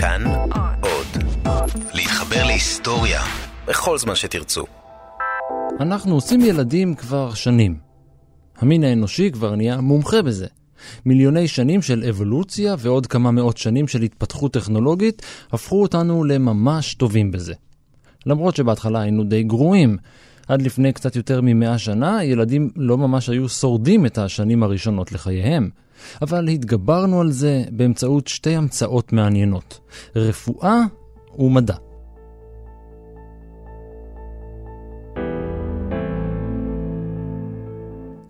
כאן עוד. להתחבר להיסטוריה בכל זמן שתרצו. אנחנו עושים ילדים כבר שנים. המין האנושי כבר נהיה מומחה בזה. מיליוני שנים של אבולוציה ועוד כמה מאות שנים של התפתחות טכנולוגית הפכו אותנו לממש טובים בזה. למרות שבהתחלה היינו די גרועים. עד לפני קצת יותר ממאה שנה, ילדים לא ממש היו שורדים את השנים הראשונות לחייהם. אבל התגברנו על זה באמצעות שתי המצאות מעניינות, רפואה ומדע.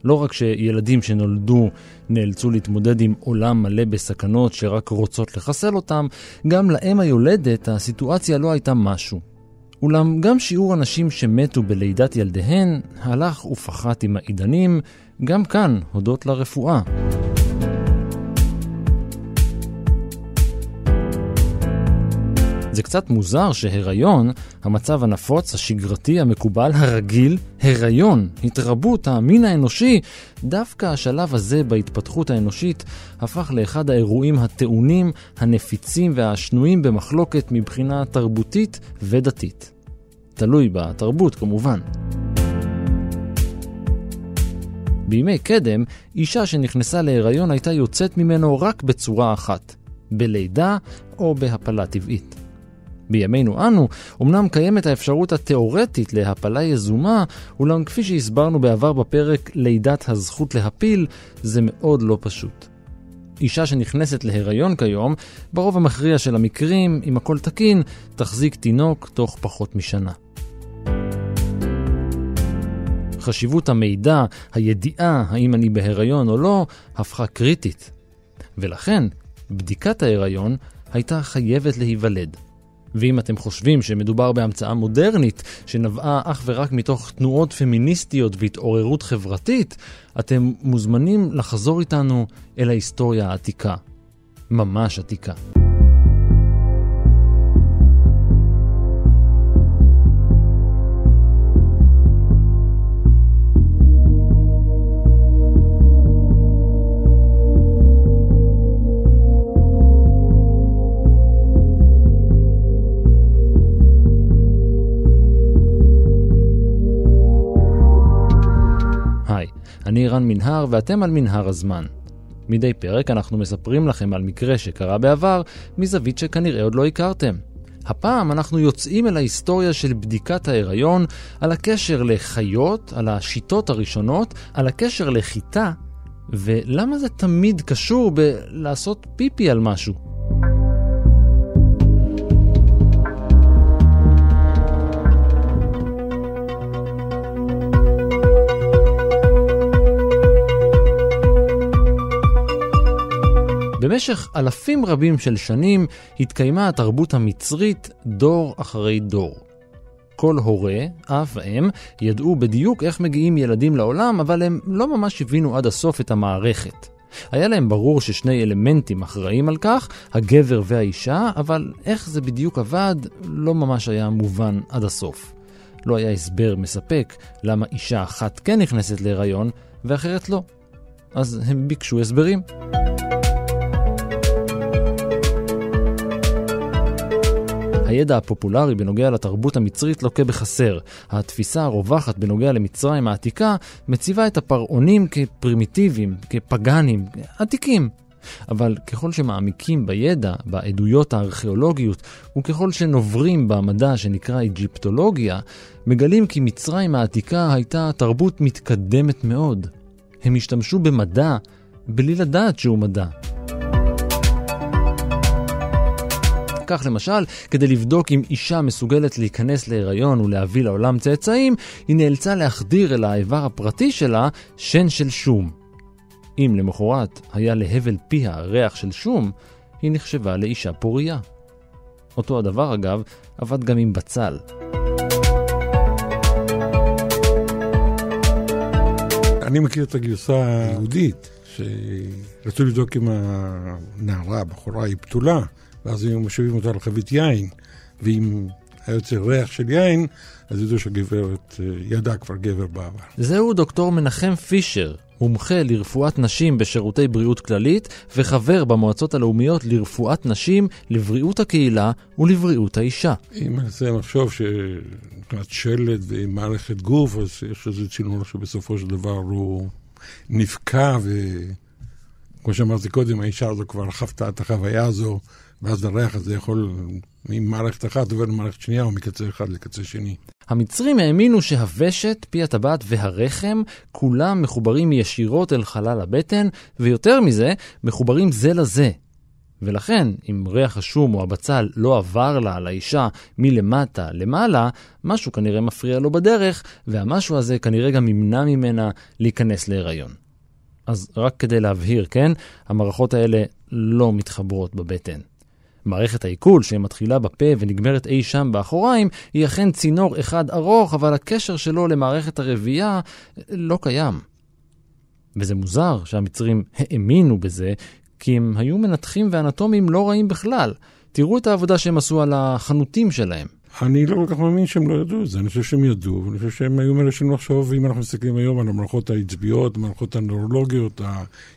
לא רק שילדים שנולדו נאלצו להתמודד עם עולם מלא בסכנות שרק רוצות לחסל אותם, גם לאם היולדת הסיטואציה לא הייתה משהו. אולם גם שיעור הנשים שמתו בלידת ילדיהן הלך ופחת עם העידנים, גם כאן הודות לרפואה. זה קצת מוזר שהיריון, המצב הנפוץ, השגרתי, המקובל, הרגיל, הריון, התרבות המין האנושי, דווקא השלב הזה בהתפתחות האנושית הפך לאחד האירועים הטעונים, הנפיצים והשנויים במחלוקת מבחינה תרבותית ודתית. תלוי בתרבות כמובן. בימי קדם, אישה שנכנסה להיריון הייתה יוצאת ממנו רק בצורה אחת, בלידה או בהפלה טבעית. בימינו אנו, אמנם קיימת האפשרות התאורטית להפלה יזומה, אולם כפי שהסברנו בעבר בפרק לידת הזכות להפיל, זה מאוד לא פשוט. אישה שנכנסת להיריון כיום, ברוב המכריע של המקרים, אם הכל תקין, תחזיק תינוק תוך פחות משנה. חשיבות המידע, הידיעה האם אני בהיריון או לא, הפכה קריטית. ולכן, בדיקת ההיריון הייתה חייבת להיוולד. ואם אתם חושבים שמדובר בהמצאה מודרנית, שנבעה אך ורק מתוך תנועות פמיניסטיות והתעוררות חברתית, אתם מוזמנים לחזור איתנו אל ההיסטוריה העתיקה. ממש עתיקה. אני רן מנהר ואתם על מנהר הזמן. מדי פרק אנחנו מספרים לכם על מקרה שקרה בעבר מזווית שכנראה עוד לא הכרתם. הפעם אנחנו יוצאים אל ההיסטוריה של בדיקת ההיריון, על הקשר לחיות, על השיטות הראשונות, על הקשר לחיטה, ולמה זה תמיד קשור בלעשות פיפי על משהו. במשך אלפים רבים של שנים התקיימה התרבות המצרית דור אחרי דור. כל הורה, אב ואם, ידעו בדיוק איך מגיעים ילדים לעולם, אבל הם לא ממש הבינו עד הסוף את המערכת. היה להם ברור ששני אלמנטים אחראים על כך, הגבר והאישה, אבל איך זה בדיוק עבד, לא ממש היה מובן עד הסוף. לא היה הסבר מספק למה אישה אחת כן נכנסת להיריון ואחרת לא. אז הם ביקשו הסברים. הידע הפופולרי בנוגע לתרבות המצרית לוקה בחסר. התפיסה הרווחת בנוגע למצרים העתיקה מציבה את הפרעונים כפרימיטיביים, כפגאנים, עתיקים. אבל ככל שמעמיקים בידע, בעדויות הארכיאולוגיות, וככל שנוברים במדע שנקרא איג'יפטולוגיה, מגלים כי מצרים העתיקה הייתה תרבות מתקדמת מאוד. הם השתמשו במדע בלי לדעת שהוא מדע. כך למשל, כדי לבדוק אם אישה מסוגלת להיכנס להיריון ולהביא לעולם צאצאים, היא נאלצה להחדיר אל האיבר הפרטי שלה שן של שום. אם למחרת היה להבל פיה ריח של שום, היא נחשבה לאישה פוריה. אותו הדבר אגב עבד גם עם בצל. אני מכיר את הגרסה היהודית, שרצו לבדוק אם הנערה, הבחורה, היא פתולה, ואז היו מושיבים אותה על חבית יין, ואם היה יוצא ריח של יין, אז ידעו שהגברת אה, ידעה כבר גבר בעבר. זהו דוקטור מנחם פישר, מומחה לרפואת נשים בשירותי בריאות כללית וחבר במועצות הלאומיות לרפואת נשים, לבריאות הקהילה ולבריאות האישה. אם מנסה לחשוב שמבחינת שלד ומערכת גוף, אז יש איזה צינור שבסופו של דבר הוא נפקע, וכמו שאמרתי קודם, האישה הזו כבר חוותה את החוויה הזו, ואז הריח הזה יכול ממערכת אחת עובר למערכת שנייה או מקצה אחד לקצה שני. המצרים האמינו שהוושט, פי הטבעת והרחם, כולם מחוברים ישירות אל חלל הבטן, ויותר מזה, מחוברים זה לזה. ולכן, אם ריח השום או הבצל לא עבר לה על האישה מלמטה למעלה, משהו כנראה מפריע לו בדרך, והמשהו הזה כנראה גם ימנע ממנה להיכנס להיריון. אז רק כדי להבהיר, כן? המערכות האלה לא מתחברות בבטן. מערכת העיכול, שמתחילה בפה ונגמרת אי שם באחוריים, היא אכן צינור אחד ארוך, אבל הקשר שלו למערכת הרבייה לא קיים. וזה מוזר שהמצרים האמינו בזה, כי הם היו מנתחים ואנטומים לא רעים בכלל. תראו את העבודה שהם עשו על החנותים שלהם. אני לא כל כך מאמין שהם לא ידעו את זה, אני חושב שהם ידעו, ואני חושב שהם היו מאלה שלנו לחשוב, אם אנחנו מסתכלים היום על המערכות העצביות, המערכות הנוירולוגיות,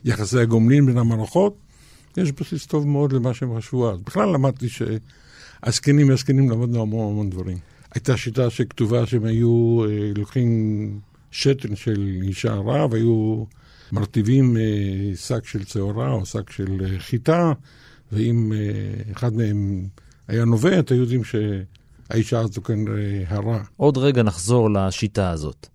יחסי הגומלין בין המערכות, יש בסיס טוב מאוד למה שהם חשבו אז. בכלל למדתי שהזקנים והזקנים למדנו המון המון דברים. הייתה שיטה שכתובה שהם היו אה, לוקחים שתן של אישה רעה והיו מרטיבים אה, שק של צהרה או שק של אה, חיטה, ואם אה, אחד מהם היה נובט, היו יודעים שהאישה הזו כנראה הרע. עוד רגע נחזור לשיטה הזאת.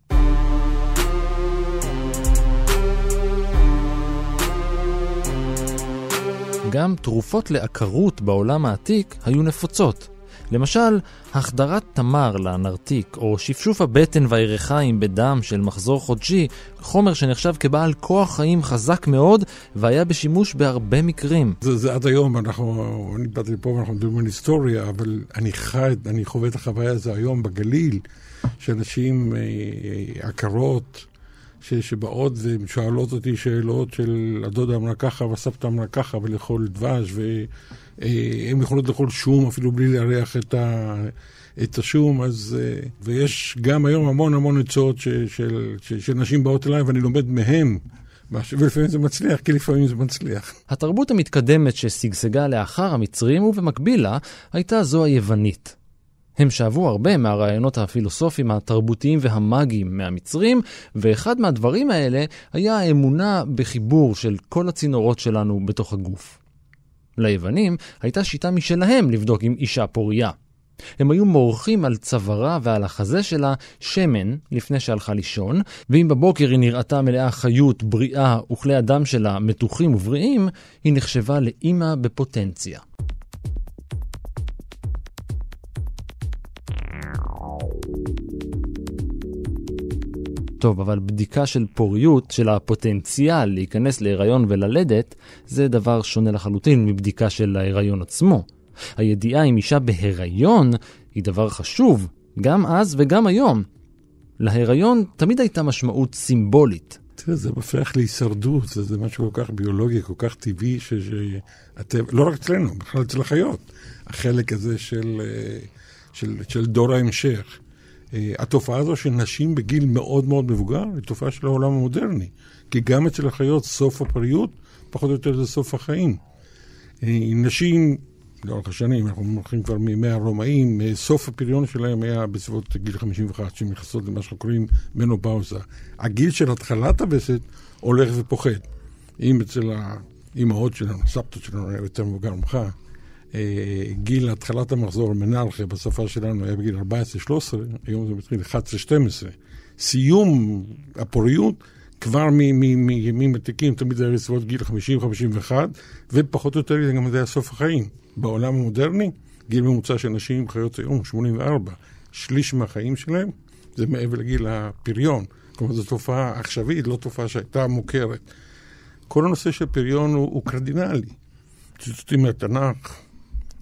גם תרופות לעקרות בעולם העתיק היו נפוצות. למשל, החדרת תמר לנרתיק, או שפשוף הבטן והירכיים בדם של מחזור חודשי, חומר שנחשב כבעל כוח חיים חזק מאוד, והיה בשימוש בהרבה מקרים. זה, זה עד היום, אנחנו, אני באתי לפה ואנחנו מדברים על היסטוריה, אבל אני חי, אני חווה את החוויה הזו היום בגליל, שאנשים אה, אה, עקרות, ש, שבאות ושואלות אותי שאלות של הדודה אמרה ככה והסבתא אמרה ככה ולאכול דבש והן יכולות לאכול שום אפילו בלי לארח את, ה, את השום אז ויש גם היום המון המון עצות שנשים באות אליי ואני לומד מהם ולפעמים זה מצליח, כי לפעמים זה מצליח. התרבות המתקדמת ששגשגה לאחר המצרים ובמקביל לה הייתה זו היוונית. הם שאבו הרבה מהרעיונות הפילוסופיים, התרבותיים והמאגיים מהמצרים, ואחד מהדברים האלה היה האמונה בחיבור של כל הצינורות שלנו בתוך הגוף. ליוונים הייתה שיטה משלהם לבדוק אם אישה פוריה. הם היו מורחים על צווארה ועל החזה שלה שמן לפני שהלכה לישון, ואם בבוקר היא נראתה מלאה חיות, בריאה, וכלי הדם שלה מתוחים ובריאים, היא נחשבה לאימא בפוטנציה. טוב, אבל בדיקה של פוריות, של הפוטנציאל להיכנס להיריון וללדת, זה דבר שונה לחלוטין מבדיקה של ההיריון עצמו. הידיעה אם אישה בהיריון היא דבר חשוב, גם אז וגם היום. להיריון תמיד הייתה משמעות סימבולית. תראה, זה מפריח להישרדות, זה, זה משהו כל כך ביולוגי, כל כך טבעי, שאתם, לא רק אצלנו, בכלל אצל החיות, החלק הזה של, אה, של, של דור ההמשך. אה, התופעה הזו של נשים בגיל מאוד מאוד מבוגר היא תופעה של העולם המודרני. כי גם אצל החיות סוף הפריות, פחות או יותר זה סוף החיים. אה, נשים, לאורך השנים, אנחנו הולכים כבר מימי הרומאים, אה, סוף הפריון שלהם היה בסביבות גיל 51, שהן נכנסות למה שאנחנו קוראים מנופאוזה. הגיל של התחלת הווסת הולך ופוחת. אם אצל האימהות שלנו, סבתות שלנו היה יותר מבוגר ממך, גיל התחלת המחזור, מנרכיה, בשפה שלנו היה בגיל 14-13, היום זה מתחיל 11-12. סיום הפוריות כבר מימים עתיקים, תמיד היה בסביבות גיל 50-51, ופחות או יותר גם זה היה סוף החיים. בעולם המודרני, גיל ממוצע של נשים חיות היום 84. שליש מהחיים שלהם זה מעבר לגיל הפריון. כלומר, זו תופעה עכשווית, לא תופעה שהייתה מוכרת. כל הנושא של פריון הוא, הוא קרדינלי. ציטוטים מהתנ"ך,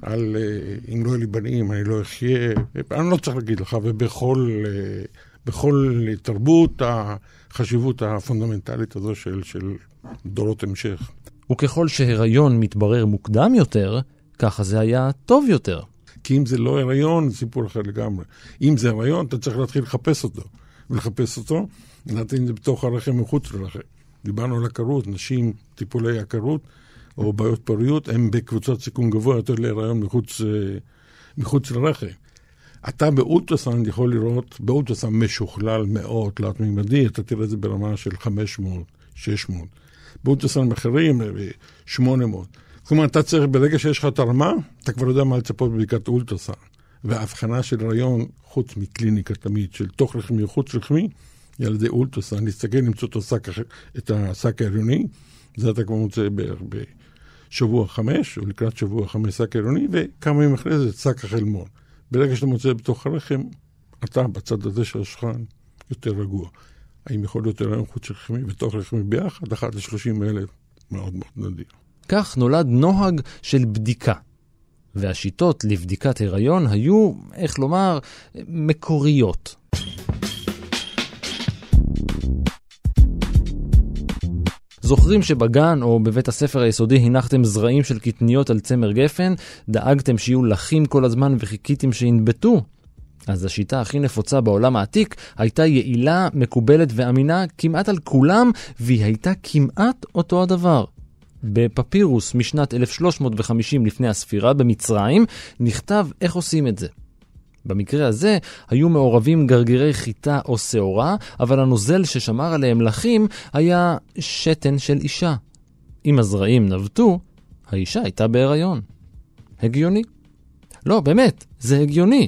על אה, אם לא יהיו לי בנים, אני לא אחיה, אני לא צריך להגיד לך, ובכל אה, בכל תרבות החשיבות הפונדמנטלית הזו של, של דורות המשך. וככל שהיריון מתברר מוקדם יותר, ככה זה היה טוב יותר. כי אם זה לא הריון, זה סיפור אחר לגמרי. אם זה הריון, אתה צריך להתחיל לחפש אותו. ולחפש אותו, לדעתי זה בתוך הרחם מחוץ לרחם. דיברנו על עקרות, נשים, טיפולי עקרות או בעיות פוריות, הם בקבוצות סיכון גבוה יותר להיריון מחוץ, אה, מחוץ לרחם. אתה באולטרסאונד יכול לראות, באולטרסאונד משוכלל מאוד, תלת-מימדי, אתה תראה את זה ברמה של 500, 600. באולטרסאונד אחרים, 800. זאת אומרת, אתה צריך, ברגע שיש לך את הרמה, אתה כבר יודע מה לצפות בבדיקת אולטרסאונד. וההבחנה של הריון, חוץ מקליניקה תמיד, של תוך רחמי או חוץ רחמי, היא על ידי אולטרסאונד, להסתכל, למצוא את השק, את השק ההריוני, זה אתה כבר מוצא בערך בשבוע חמש, או לקראת שבוע חמש שק ההריוני, וכמה ימים אחרי זה שק החלמון. ברגע שאתה מוצא בתוך הרחם, אתה בצד הזה של השולחן יותר רגוע. האם יכול להיות הריון חוץ רחמי ותוך רחמי ביחד? אחת לשלושים אלף, מאוד מאוד נדיר. כך נולד נוהג של בדיקה. והשיטות לבדיקת הריון היו, איך לומר, מקוריות. זוכרים שבגן או בבית הספר היסודי הנחתם זרעים של קטניות על צמר גפן? דאגתם שיהיו לחים כל הזמן וחיכיתם שינבטו? אז השיטה הכי נפוצה בעולם העתיק הייתה יעילה, מקובלת ואמינה כמעט על כולם, והיא הייתה כמעט אותו הדבר. בפפירוס משנת 1350 לפני הספירה במצרים נכתב איך עושים את זה. במקרה הזה היו מעורבים גרגירי חיטה או שעורה, אבל הנוזל ששמר עליהם לחים היה שתן של אישה. אם הזרעים נבטו, האישה הייתה בהיריון. הגיוני. לא, באמת, זה הגיוני.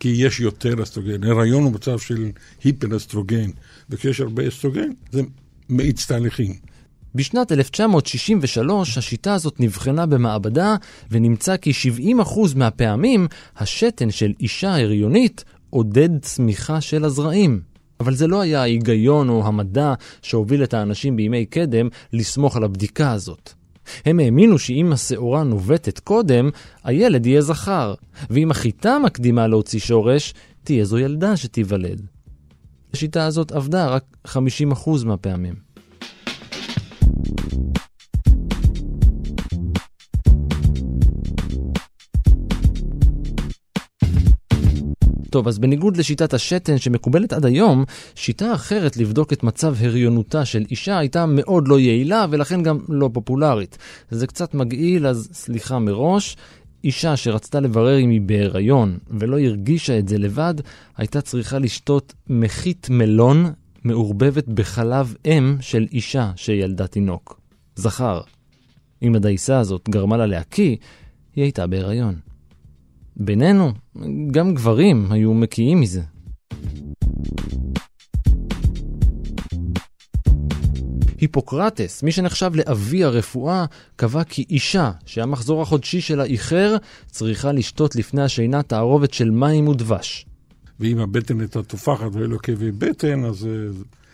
כי יש יותר אסטרוגן. הריון הוא מצב של היפר אסטרוגן, וכשיש הרבה אסטרוגן, זה מאיץ תהליכים. בשנת 1963 השיטה הזאת נבחנה במעבדה ונמצא כי 70% מהפעמים השתן של אישה הריונית עודד צמיחה של הזרעים. אבל זה לא היה ההיגיון או המדע שהוביל את האנשים בימי קדם לסמוך על הבדיקה הזאת. הם האמינו שאם השעורה נובטת קודם, הילד יהיה זכר, ואם החיטה מקדימה להוציא שורש, תהיה זו ילדה שתיוולד. השיטה הזאת עבדה רק 50% מהפעמים. טוב, אז בניגוד לשיטת השתן שמקובלת עד היום, שיטה אחרת לבדוק את מצב הריונותה של אישה הייתה מאוד לא יעילה ולכן גם לא פופולרית. זה קצת מגעיל, אז סליחה מראש. אישה שרצתה לברר אם היא בהיריון ולא הרגישה את זה לבד, הייתה צריכה לשתות מחית מלון מעורבבת בחלב אם של אישה שילדה תינוק. זכר. אם הדייסה הזאת גרמה לה להקיא, היא הייתה בהיריון. בינינו, גם גברים היו מקיאים מזה. היפוקרטס, מי שנחשב לאבי הרפואה, קבע כי אישה שהמחזור החודשי שלה איחר, צריכה לשתות לפני השינה תערובת של מים ודבש. ואם הבטן הייתה תופחת ולא כאבי בטן, אז אה,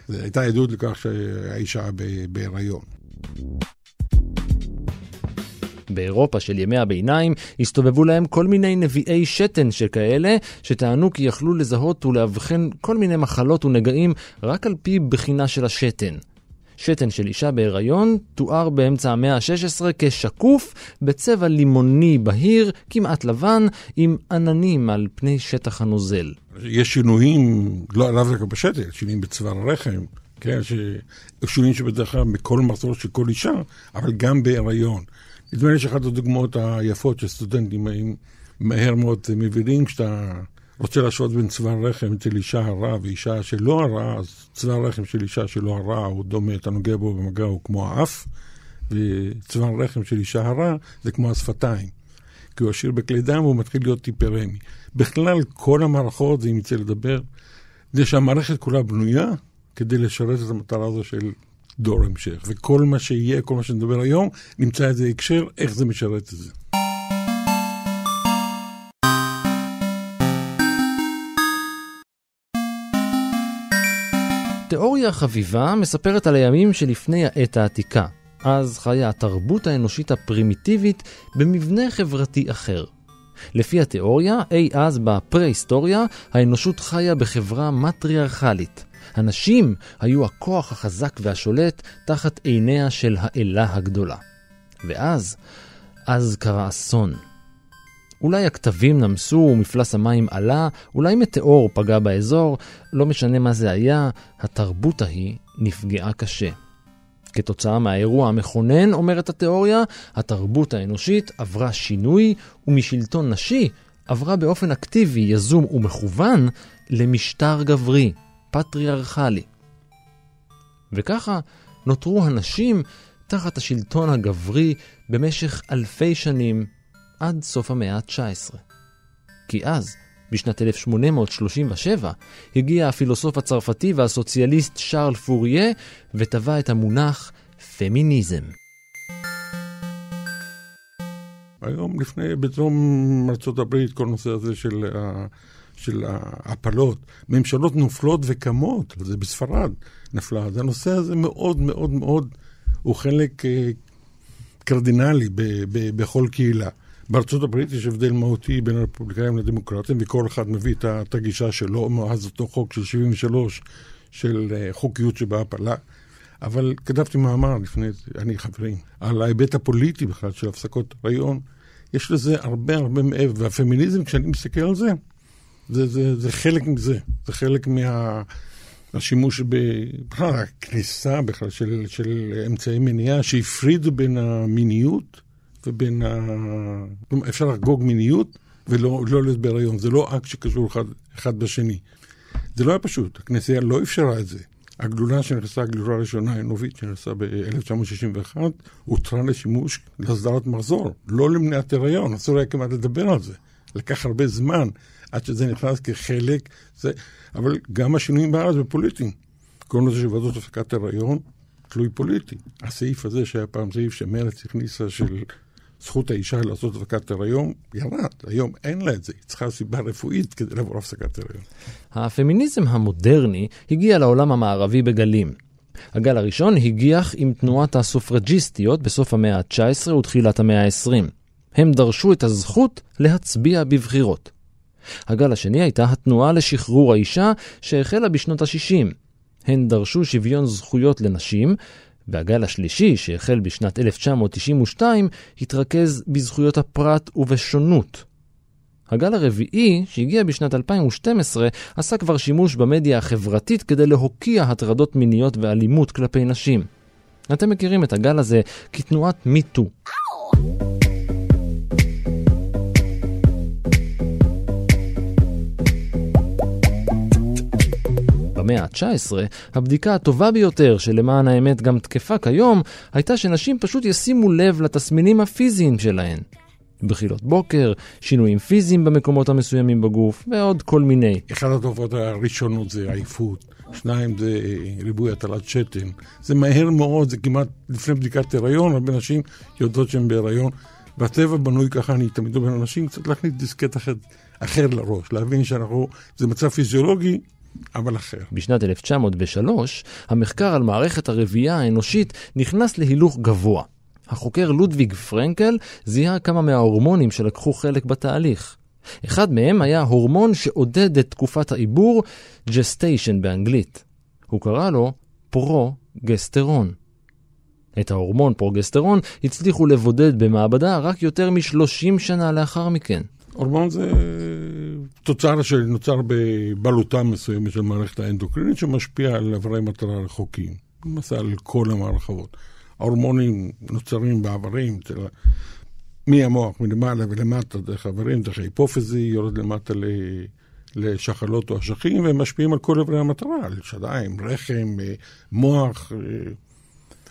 זו הייתה עדות לכך שהאישה בהיריון. באירופה של ימי הביניים הסתובבו להם כל מיני נביאי שתן שכאלה, שטענו כי יכלו לזהות ולאבחן כל מיני מחלות ונגעים רק על פי בחינה של השתן. שתן של אישה בהיריון תואר באמצע המאה ה-16 כשקוף, בצבע לימוני בהיר, כמעט לבן, עם עננים על פני שטח הנוזל. יש שינויים, לא עליו רק בשתן, שינויים בצוואר הרחם, כן, שינויים שבדרך כלל בכל מחזור של כל אישה, אבל גם בהיריון. נדמה לי שאחת הדוגמאות היפות של סטודנטים מהר מאוד מבינים, כשאתה רוצה להשוות בין צוואר רחם אצל אישה הרה ואישה שלא הרה, אז צוואר רחם של אישה שלא הרה הוא דומה, אתה נוגע בו במגע הוא כמו האף, וצוואר רחם של אישה הרה זה כמו השפתיים. כי הוא עשיר בכלי דם והוא מתחיל להיות טיפרמי. בכלל, כל המערכות, אם יצא לדבר, זה שהמערכת כולה בנויה כדי לשרת את המטרה הזו של דור המשך. וכל מה שיהיה, כל מה שנדבר היום, נמצא איזה הקשר, איך זה משרת את זה. תיאוריה חביבה מספרת על הימים שלפני העת העתיקה. אז חיה התרבות האנושית הפרימיטיבית במבנה חברתי אחר. לפי התיאוריה, אי אז בפרה-היסטוריה, האנושות חיה בחברה מטריארכלית. הנשים היו הכוח החזק והשולט תחת עיניה של האלה הגדולה. ואז, אז קרה אסון. אולי הכתבים נמסו ומפלס המים עלה, אולי מטאור פגע באזור, לא משנה מה זה היה, התרבות ההיא נפגעה קשה. כתוצאה מהאירוע המכונן, אומרת התיאוריה, התרבות האנושית עברה שינוי, ומשלטון נשי עברה באופן אקטיבי, יזום ומכוון למשטר גברי, פטריארכלי. וככה נותרו הנשים תחת השלטון הגברי במשך אלפי שנים עד סוף המאה ה-19. כי אז, בשנת 1837, הגיע הפילוסוף הצרפתי והסוציאליסט שרל פוריה וטבע את המונח פמיניזם. היום לפני, בדרום ארצות הברית, כל הנושא הזה של, של ההפלות, ממשלות נופלות וקמות, זה בספרד נפלה, אז הנושא הזה מאוד מאוד מאוד, הוא חלק אה, קרדינלי ב, ב, בכל קהילה. בארצות הברית יש הבדל מהותי בין הרפובליקאים לדמוקרטים, וכל אחד מביא את הגישה שלו, מאז אותו חוק של 73 של אה, חוקיות שבהפלה. אבל כתבתי מאמר לפני, אני חברים, על ההיבט הפוליטי בכלל של הפסקות הריון. יש לזה הרבה הרבה מעבר, והפמיניזם, כשאני מסתכל על זה, זה, זה, זה חלק מזה, זה חלק מה... השימוש בכלל, הכניסה בכלל של, של אמצעי מניעה שהפרידו בין המיניות ובין ה... אפשר לחגוג מיניות ולא לא להיות בהיריון, זה לא אקט שקשור אחד, אחד בשני. זה לא היה פשוט, הכנסייה לא אפשרה את זה. הגלולה שנכנסה, הגלולה הראשונה, הנובית, שנכנסה ב-1961, הותרה לשימוש להסדרת מחזור, לא למניעת הריון, אסור היה כמעט לדבר על זה. לקח הרבה זמן עד שזה נכנס כחלק, זה... אבל גם השינויים בארץ בפוליטיים. כל נושא של ועדות הפסקת הריון, תלוי פוליטי. הסעיף הזה שהיה פעם סעיף שמרצ הכניסה של זכות האישה לעשות הפסקת הריון, ירד. היום אין לה את זה, היא צריכה סיבה רפואית כדי לעבור הפסקת הריון. הפמיניזם המודרני הגיע לעולם המערבי בגלים. הגל הראשון הגיח עם תנועת הסופרג'יסטיות בסוף המאה ה-19 ותחילת המאה ה-20. הם דרשו את הזכות להצביע בבחירות. הגל השני הייתה התנועה לשחרור האישה שהחלה בשנות ה-60. הן דרשו שוויון זכויות לנשים, והגל השלישי, שהחל בשנת 1992, התרכז בזכויות הפרט ובשונות. הגל הרביעי, שהגיע בשנת 2012, עשה כבר שימוש במדיה החברתית כדי להוקיע הטרדות מיניות ואלימות כלפי נשים. אתם מכירים את הגל הזה כתנועת מיטו. במאה ה-19, הבדיקה הטובה ביותר, שלמען האמת גם תקפה כיום, הייתה שנשים פשוט ישימו לב לתסמינים הפיזיים שלהן. בחילות בוקר, שינויים פיזיים במקומות המסוימים בגוף, ועוד כל מיני. אחת התופעות הראשונות זה עייפות, שניים זה ריבוי הטלת שתן. זה מהר מאוד, זה כמעט לפני בדיקת הריון, הרבה נשים יודעות שהן בהריון. והטבע בנוי ככה, אני תמיד אומר לאנשים, קצת להכניס דיסקט אחר, אחר לראש, להבין שאנחנו, זה מצב פיזיולוגי, אבל אחר. בשנת 1903, המחקר על מערכת הרבייה האנושית נכנס להילוך גבוה. החוקר לודוויג פרנקל זיהה כמה מההורמונים שלקחו חלק בתהליך. אחד מהם היה הורמון שעודד את תקופת העיבור, gestation באנגלית. הוא קרא לו פרו-גסטרון. את ההורמון פרוגסטרון הצליחו לבודד במעבדה רק יותר מ-30 שנה לאחר מכן. הורמון זה תוצר שנוצר בבלוטה מסוימת של מערכת האנדוקרינית שמשפיע על אברי מטרה רחוקים, למעשה על כל המערכות. ההורמונים נוצרים באיברים, מהמוח, מלמעלה ולמטה, דרך האיברים, דרך ההיפופזי, יורד למטה. לשחלות או אשכים, והם משפיעים על כל אברי המטרה, על שדיים, רחם, אה, מוח. אה.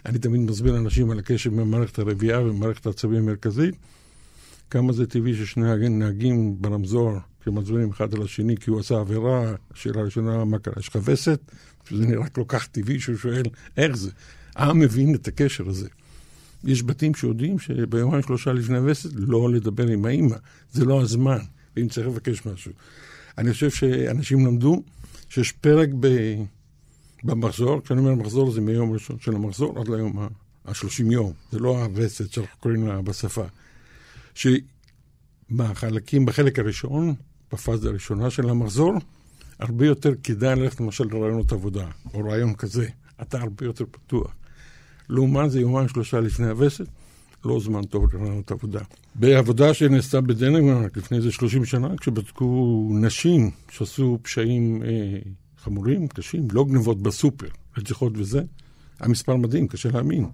אני תמיד מסביר לאנשים על הקשר בין מערכת הרבייה ומערכת העצבים המרכזית. כמה זה טבעי ששני נהגים ברמזור שמצביעים אחד על השני כי הוא עשה עבירה, השאלה הראשונה, מה קרה, יש לך וסת? שזה נראה כל כך טבעי שהוא שואל, איך זה? העם מבין את הקשר הזה. יש בתים שיודעים שביומיים שלושה לפני וסת לא לדבר עם האימא, זה לא הזמן, ואם צריך לבקש משהו. אני חושב שאנשים למדו שיש פרק ב... במחזור, כשאני אומר מחזור זה מיום ראשון של המחזור עד ליום ה-30 יום, זה לא הווסת שאנחנו קוראים לה בשפה. שבחלקים, בחלק הראשון, בפאזה הראשונה של המחזור, הרבה יותר כדאי ללכת למשל לרעיונות עבודה, או רעיון כזה. אתה הרבה יותר פתוח. לעומת זה יומיים שלושה לפני הווסת, לא זמן טוב לרעיונות עבודה. בעבודה שנעשתה בדנמרק לפני איזה 30 שנה, כשבדקו נשים שעשו פשעים אה, חמורים, קשים, לא גנבות בסופר, רציחות וזה, המספר מדהים, קשה להאמין.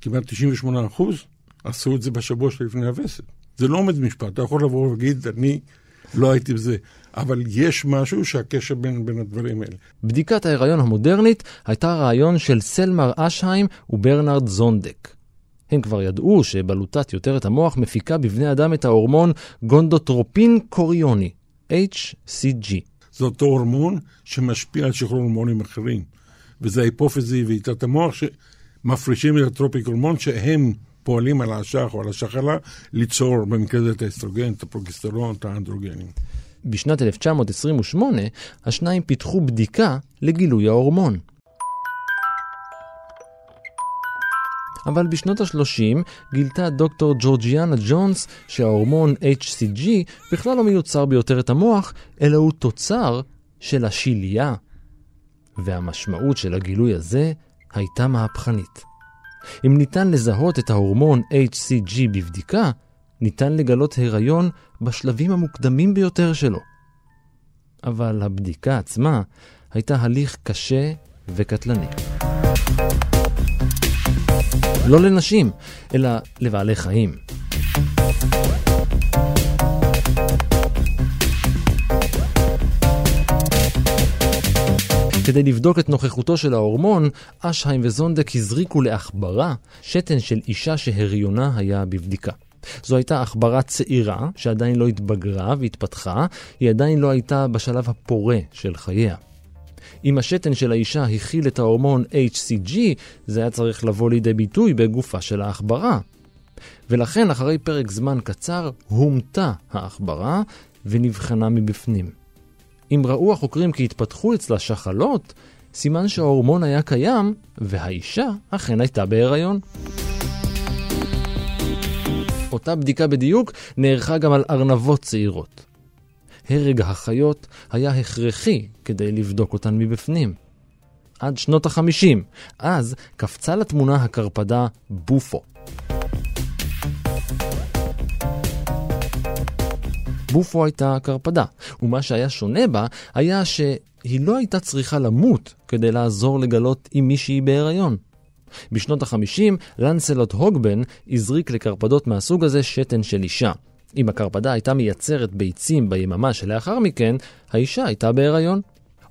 כמעט 98 אחוז עשו את זה בשבוע שלפני הווסת. זה לא עומד משפט, אתה יכול לבוא ולהגיד, אני לא הייתי בזה. אבל יש משהו שהקשר בין, בין הדברים האלה. בדיקת ההיריון המודרנית הייתה רעיון של סלמר אשהיים וברנרד זונדק. הם כבר ידעו שבלוטת יותרת המוח מפיקה בבני אדם את ההורמון גונדוטרופין קוריוני, HCG. זה אותו הורמון שמשפיע על שחרור הורמונים אחרים. וזה ההיפופיזה יותרת המוח שמפרישים את ה tropic hormone שהם פועלים על האשך או על השחלה ליצור במקרה את האסטרוגן, את הפרוגיסטרון, את האנדרוגנים. בשנת 1928 השניים פיתחו בדיקה לגילוי ההורמון. אבל בשנות ה-30 גילתה דוקטור ג'ורג'יאנה ג'ונס שההורמון HCG בכלל לא מיוצר ביותר את המוח, אלא הוא תוצר של השלייה. והמשמעות של הגילוי הזה הייתה מהפכנית. אם ניתן לזהות את ההורמון HCG בבדיקה, ניתן לגלות הריון בשלבים המוקדמים ביותר שלו. אבל הבדיקה עצמה הייתה הליך קשה וקטלני. לא לנשים, אלא לבעלי חיים. כדי לבדוק את נוכחותו של ההורמון, אשהיים וזונדק הזריקו לעכברה שתן של אישה שהריונה היה בבדיקה. זו הייתה עכברה צעירה, שעדיין לא התבגרה והתפתחה, היא עדיין לא הייתה בשלב הפורה של חייה. אם השתן של האישה הכיל את ההורמון HCG, זה היה צריך לבוא לידי ביטוי בגופה של העכברה. ולכן, אחרי פרק זמן קצר, הומתה העכברה ונבחנה מבפנים. אם ראו החוקרים כי התפתחו אצלה שחלות, סימן שההורמון היה קיים, והאישה אכן הייתה בהיריון. אותה בדיקה בדיוק נערכה גם על ארנבות צעירות. הרג החיות היה הכרחי כדי לבדוק אותן מבפנים. עד שנות החמישים, אז קפצה לתמונה הקרפדה בופו. בופו הייתה קרפדה, ומה שהיה שונה בה היה שהיא לא הייתה צריכה למות כדי לעזור לגלות אם מישהי בהיריון. בשנות ה-50, לנסלוט הוגבן הזריק לקרפדות מהסוג הזה שתן של אישה. אם הקרפדה הייתה מייצרת ביצים ביממה שלאחר מכן, האישה הייתה בהיריון.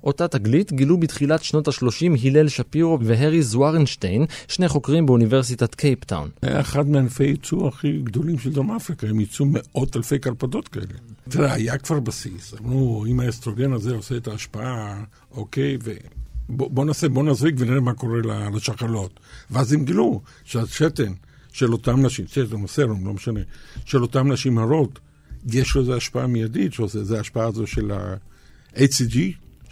אותה תגלית גילו בתחילת שנות ה-30 הלל שפירו והרי זוארנשטיין, שני חוקרים באוניברסיטת קייפטאון. היה אחד מענפי ייצוא הכי גדולים של דרום אפריקה, הם ייצאו מאות אלפי קרפדות כאלה. תראה, היה כבר בסיס, אמרו, אם האסטרוגן הזה עושה את ההשפעה, אוקיי, ו... בוא, נעשה, בוא נזריק ונראה מה קורה לשחלות. ואז הם גילו שהשתן של אותם נשים, שתן או סרום, לא משנה, של אותם נשים הרות, יש לזה השפעה מיידית, שזה ההשפעה הזו של ה-HCG,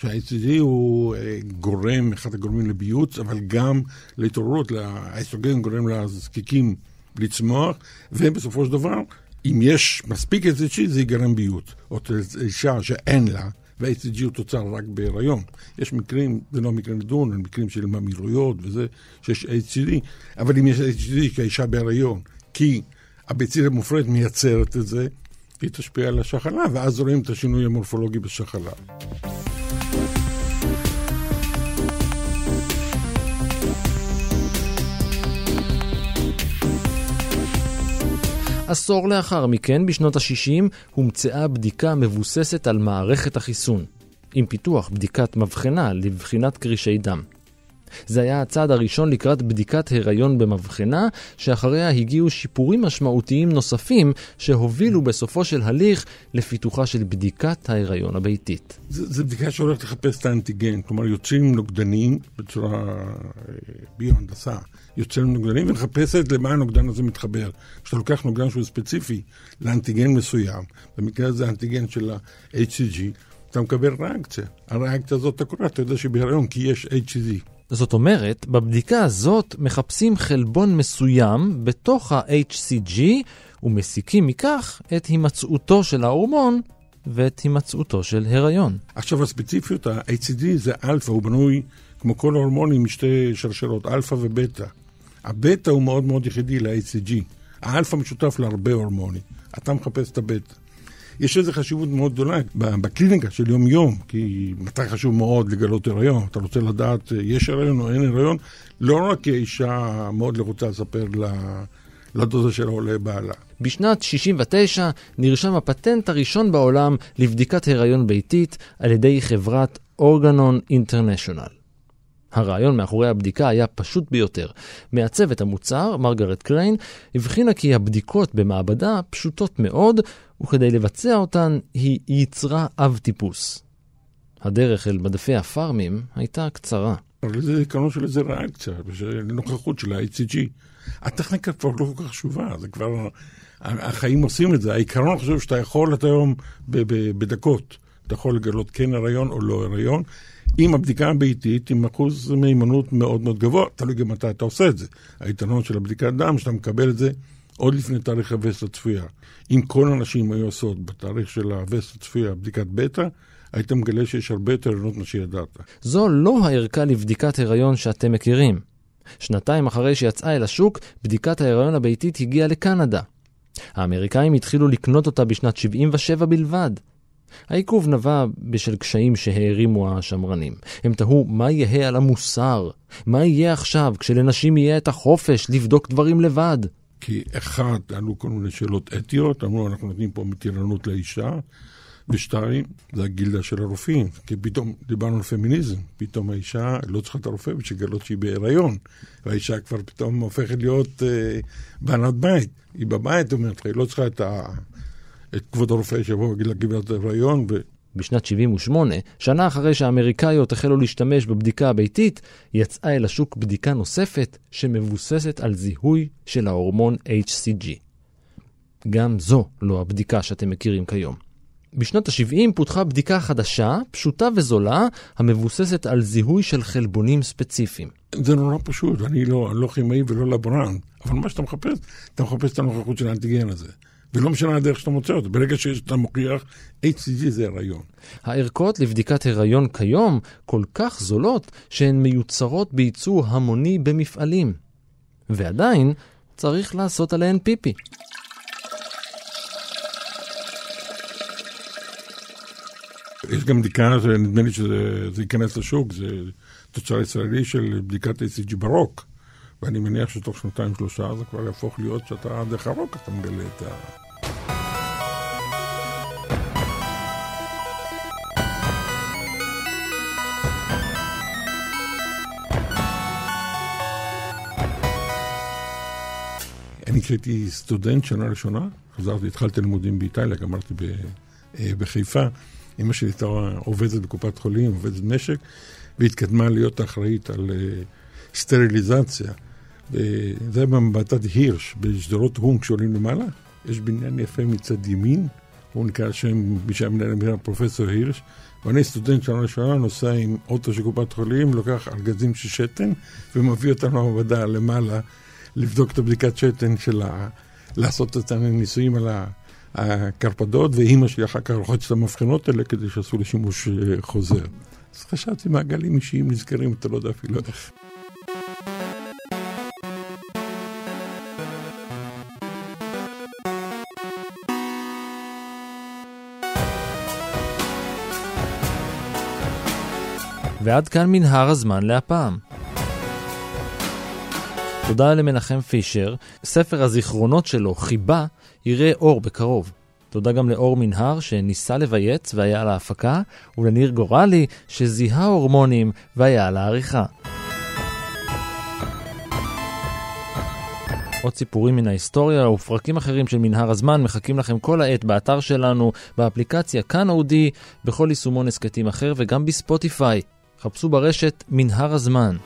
שה-HCG הוא אה, גורם, אחד הגורמים לביוץ, אבל גם להתעוררות, האסטרוגן גורם לזקיקים לצמוח, ובסופו של דבר, אם יש מספיק HCG זה יגרם ביוץ. או אישה שאין לה, וה-HCG הוא תוצר רק בהיריון. יש מקרים, זה לא מקרה נדון, על מקרים של ממאירויות וזה, שיש HCG, אבל אם יש HCG כאישה בהיריון, כי הביצית המופרית מייצרת את זה, היא תשפיע על השחלה, ואז רואים את השינוי המורפולוגי בשחלה. עשור לאחר מכן, בשנות ה-60, הומצאה בדיקה מבוססת על מערכת החיסון, עם פיתוח בדיקת מבחנה לבחינת קרישי דם. זה היה הצעד הראשון לקראת בדיקת הריון במבחנה, שאחריה הגיעו שיפורים משמעותיים נוספים שהובילו בסופו של הליך לפיתוחה של בדיקת ההריון הביתית. זו בדיקה שהולכת לחפש את האנטיגן, כלומר יוצאים נוגדנים בצורה אה, ביו-הנדסה, יוצאים נוגדנים ומחפשת למה הנוגדן הזה מתחבר. כשאתה לוקח נוגדן שהוא ספציפי לאנטיגן מסוים, במקרה הזה האנטיגן של ה-HCG, אתה מקבל ריאקציה. הריאקציה הזאת אתה קורא, אתה יודע שהיא בהיריון כי יש HCG. זאת אומרת, בבדיקה הזאת מחפשים חלבון מסוים בתוך ה-HCG ומסיקים מכך את הימצאותו של ההורמון ואת הימצאותו של הריון. עכשיו הספציפיות, ה-HCG זה אלפא, הוא בנוי כמו כל ההורמונים משתי שרשרות, אלפא ובטא. הבטא הוא מאוד מאוד ייחודי ל-HCG. האלפא משותף להרבה הורמונים. אתה מחפש את הבטא. יש לזה חשיבות מאוד גדולה בקליניקה של יום-יום, כי מתי חשוב מאוד לגלות הריון? אתה רוצה לדעת, יש הריון או אין הריון? לא רק כי האישה מאוד רוצה לספר לדודה שלה או לבעלה. בשנת 69 נרשם הפטנט הראשון בעולם לבדיקת הריון ביתית על ידי חברת אורגנון אינטרנשיונל. הרעיון מאחורי הבדיקה היה פשוט ביותר. מעצבת המוצר, מרגרט קריין, הבחינה כי הבדיקות במעבדה פשוטות מאוד, וכדי לבצע אותן היא ייצרה אב טיפוס. הדרך אל מדפי הפארמים הייתה קצרה. זה עיקרון של איזה ריאקציה, נוכחות של ה-ICG. הטכניקה כבר לא כל כך חשובה, זה כבר... החיים עושים את זה. העיקרון חשוב שאתה יכול, אתה היום בדקות, אתה יכול לגלות כן הריון או לא הריון. עם הבדיקה הביתית, עם אחוז מהימנות מאוד מאוד גבוה, תלוי גם מתי אתה עושה את זה. היתרון של הבדיקת דם, שאתה מקבל את זה עוד לפני תאריך הווסט הצפויה. אם כל הנשים היו עושות בתאריך של הווסט הצפויה בדיקת בטא, היית מגלה שיש הרבה יותר הריונות ממה שידעת. זו לא הערכה לבדיקת הריון שאתם מכירים. שנתיים אחרי שיצאה אל השוק, בדיקת ההיריון הביתית הגיעה לקנדה. האמריקאים התחילו לקנות אותה בשנת 77 בלבד. העיכוב נבע בשל קשיים שהערימו השמרנים. הם תהו מה יהא על המוסר? מה יהיה עכשיו כשלנשים יהיה את החופש לבדוק דברים לבד? כי אחד, עלו כל מיני שאלות אתיות, אמרו אנחנו נותנים פה מתירנות לאישה, ושתיים, זה הגילדה של הרופאים, כי פתאום דיברנו על פמיניזם, פתאום האישה לא צריכה את הרופא בשביל לגלות שהיא בהיריון, והאישה כבר פתאום הופכת להיות אה, בעלת בית. היא בבית, אומרת, היא לא צריכה את. את כבוד הרופא שיבוא ויגיד לה גברת הריון. ו... בשנת 78, שנה אחרי שהאמריקאיות החלו להשתמש בבדיקה הביתית, יצאה אל השוק בדיקה נוספת שמבוססת על זיהוי של ההורמון HCG. גם זו לא הבדיקה שאתם מכירים כיום. בשנות ה-70 פותחה בדיקה חדשה, פשוטה וזולה, המבוססת על זיהוי של חלבונים ספציפיים. זה נורא פשוט, אני לא, לא כימאי ולא לברן, אבל מה שאתה מחפש, אתה מחפש את הנוכחות של האנטיגן הזה. ולא משנה הדרך שאתה מוצא אותו. ברגע שאתה מוכיח, HCG זה הריון. הערכות לבדיקת הריון כיום כל כך זולות, שהן מיוצרות בייצור המוני במפעלים. ועדיין, צריך לעשות עליהן פיפי. יש גם בדיקה, נדמה לי שזה ייכנס לשוק, זה תוצר ישראלי של בדיקת ACG ברוק. ואני מניח שתוך שנתיים שלושה זה כבר יהפוך להיות שאתה דרך הרוק אתה מגלה את ה... אני כשהייתי סטודנט שנה ראשונה, חזרתי, התחלתי לימודים באיטליה, גמרתי אה, בחיפה. אמא שלי הייתה עובדת בקופת חולים, עובדת נשק, והתקדמה להיות אחראית על אה, סטריליזציה. וזה היה במבטת הירש, בשדרות הום כשעולים למעלה. יש בניין יפה מצד ימין, הוא נקרא שם, מי שהיה מנהל המדינה, פרופסור הירש. ואני סטודנט שנה ראשונה, נוסע עם אוטו של קופת חולים, לוקח ארגזים של שתן, ומביא אותנו למעבדה למעלה. לבדוק את הבדיקת שתן שלה, לעשות את הניסויים על הקרפדות, ואימא שלי אחר כך לוחצת את המבחנות האלה כדי שיעשו לשימוש אה, חוזר. אז חשבתי, מעגלים אישיים נזכרים, אתה לא יודע אפילו איך. ועד כאן מנהר הזמן להפעם. תודה למנחם פישר. ספר הזיכרונות שלו, חיבה, יראה אור בקרוב. תודה גם לאור מנהר שניסה לבייץ והיה על ההפקה, ולניר גורלי שזיהה הורמונים והיה על העריכה. עוד סיפורים מן ההיסטוריה ופרקים אחרים של מנהר הזמן מחכים לכם כל העת באתר שלנו, באפליקציה כאן אודי, בכל יישומון הסכתים אחר וגם בספוטיפיי. חפשו ברשת מנהר הזמן.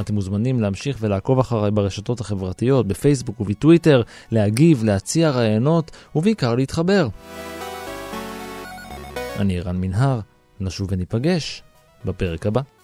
אתם מוזמנים להמשיך ולעקוב אחריי ברשתות החברתיות, בפייסבוק ובטוויטר, להגיב, להציע רעיונות ובעיקר להתחבר. אני ערן מנהר, נשוב וניפגש בפרק הבא.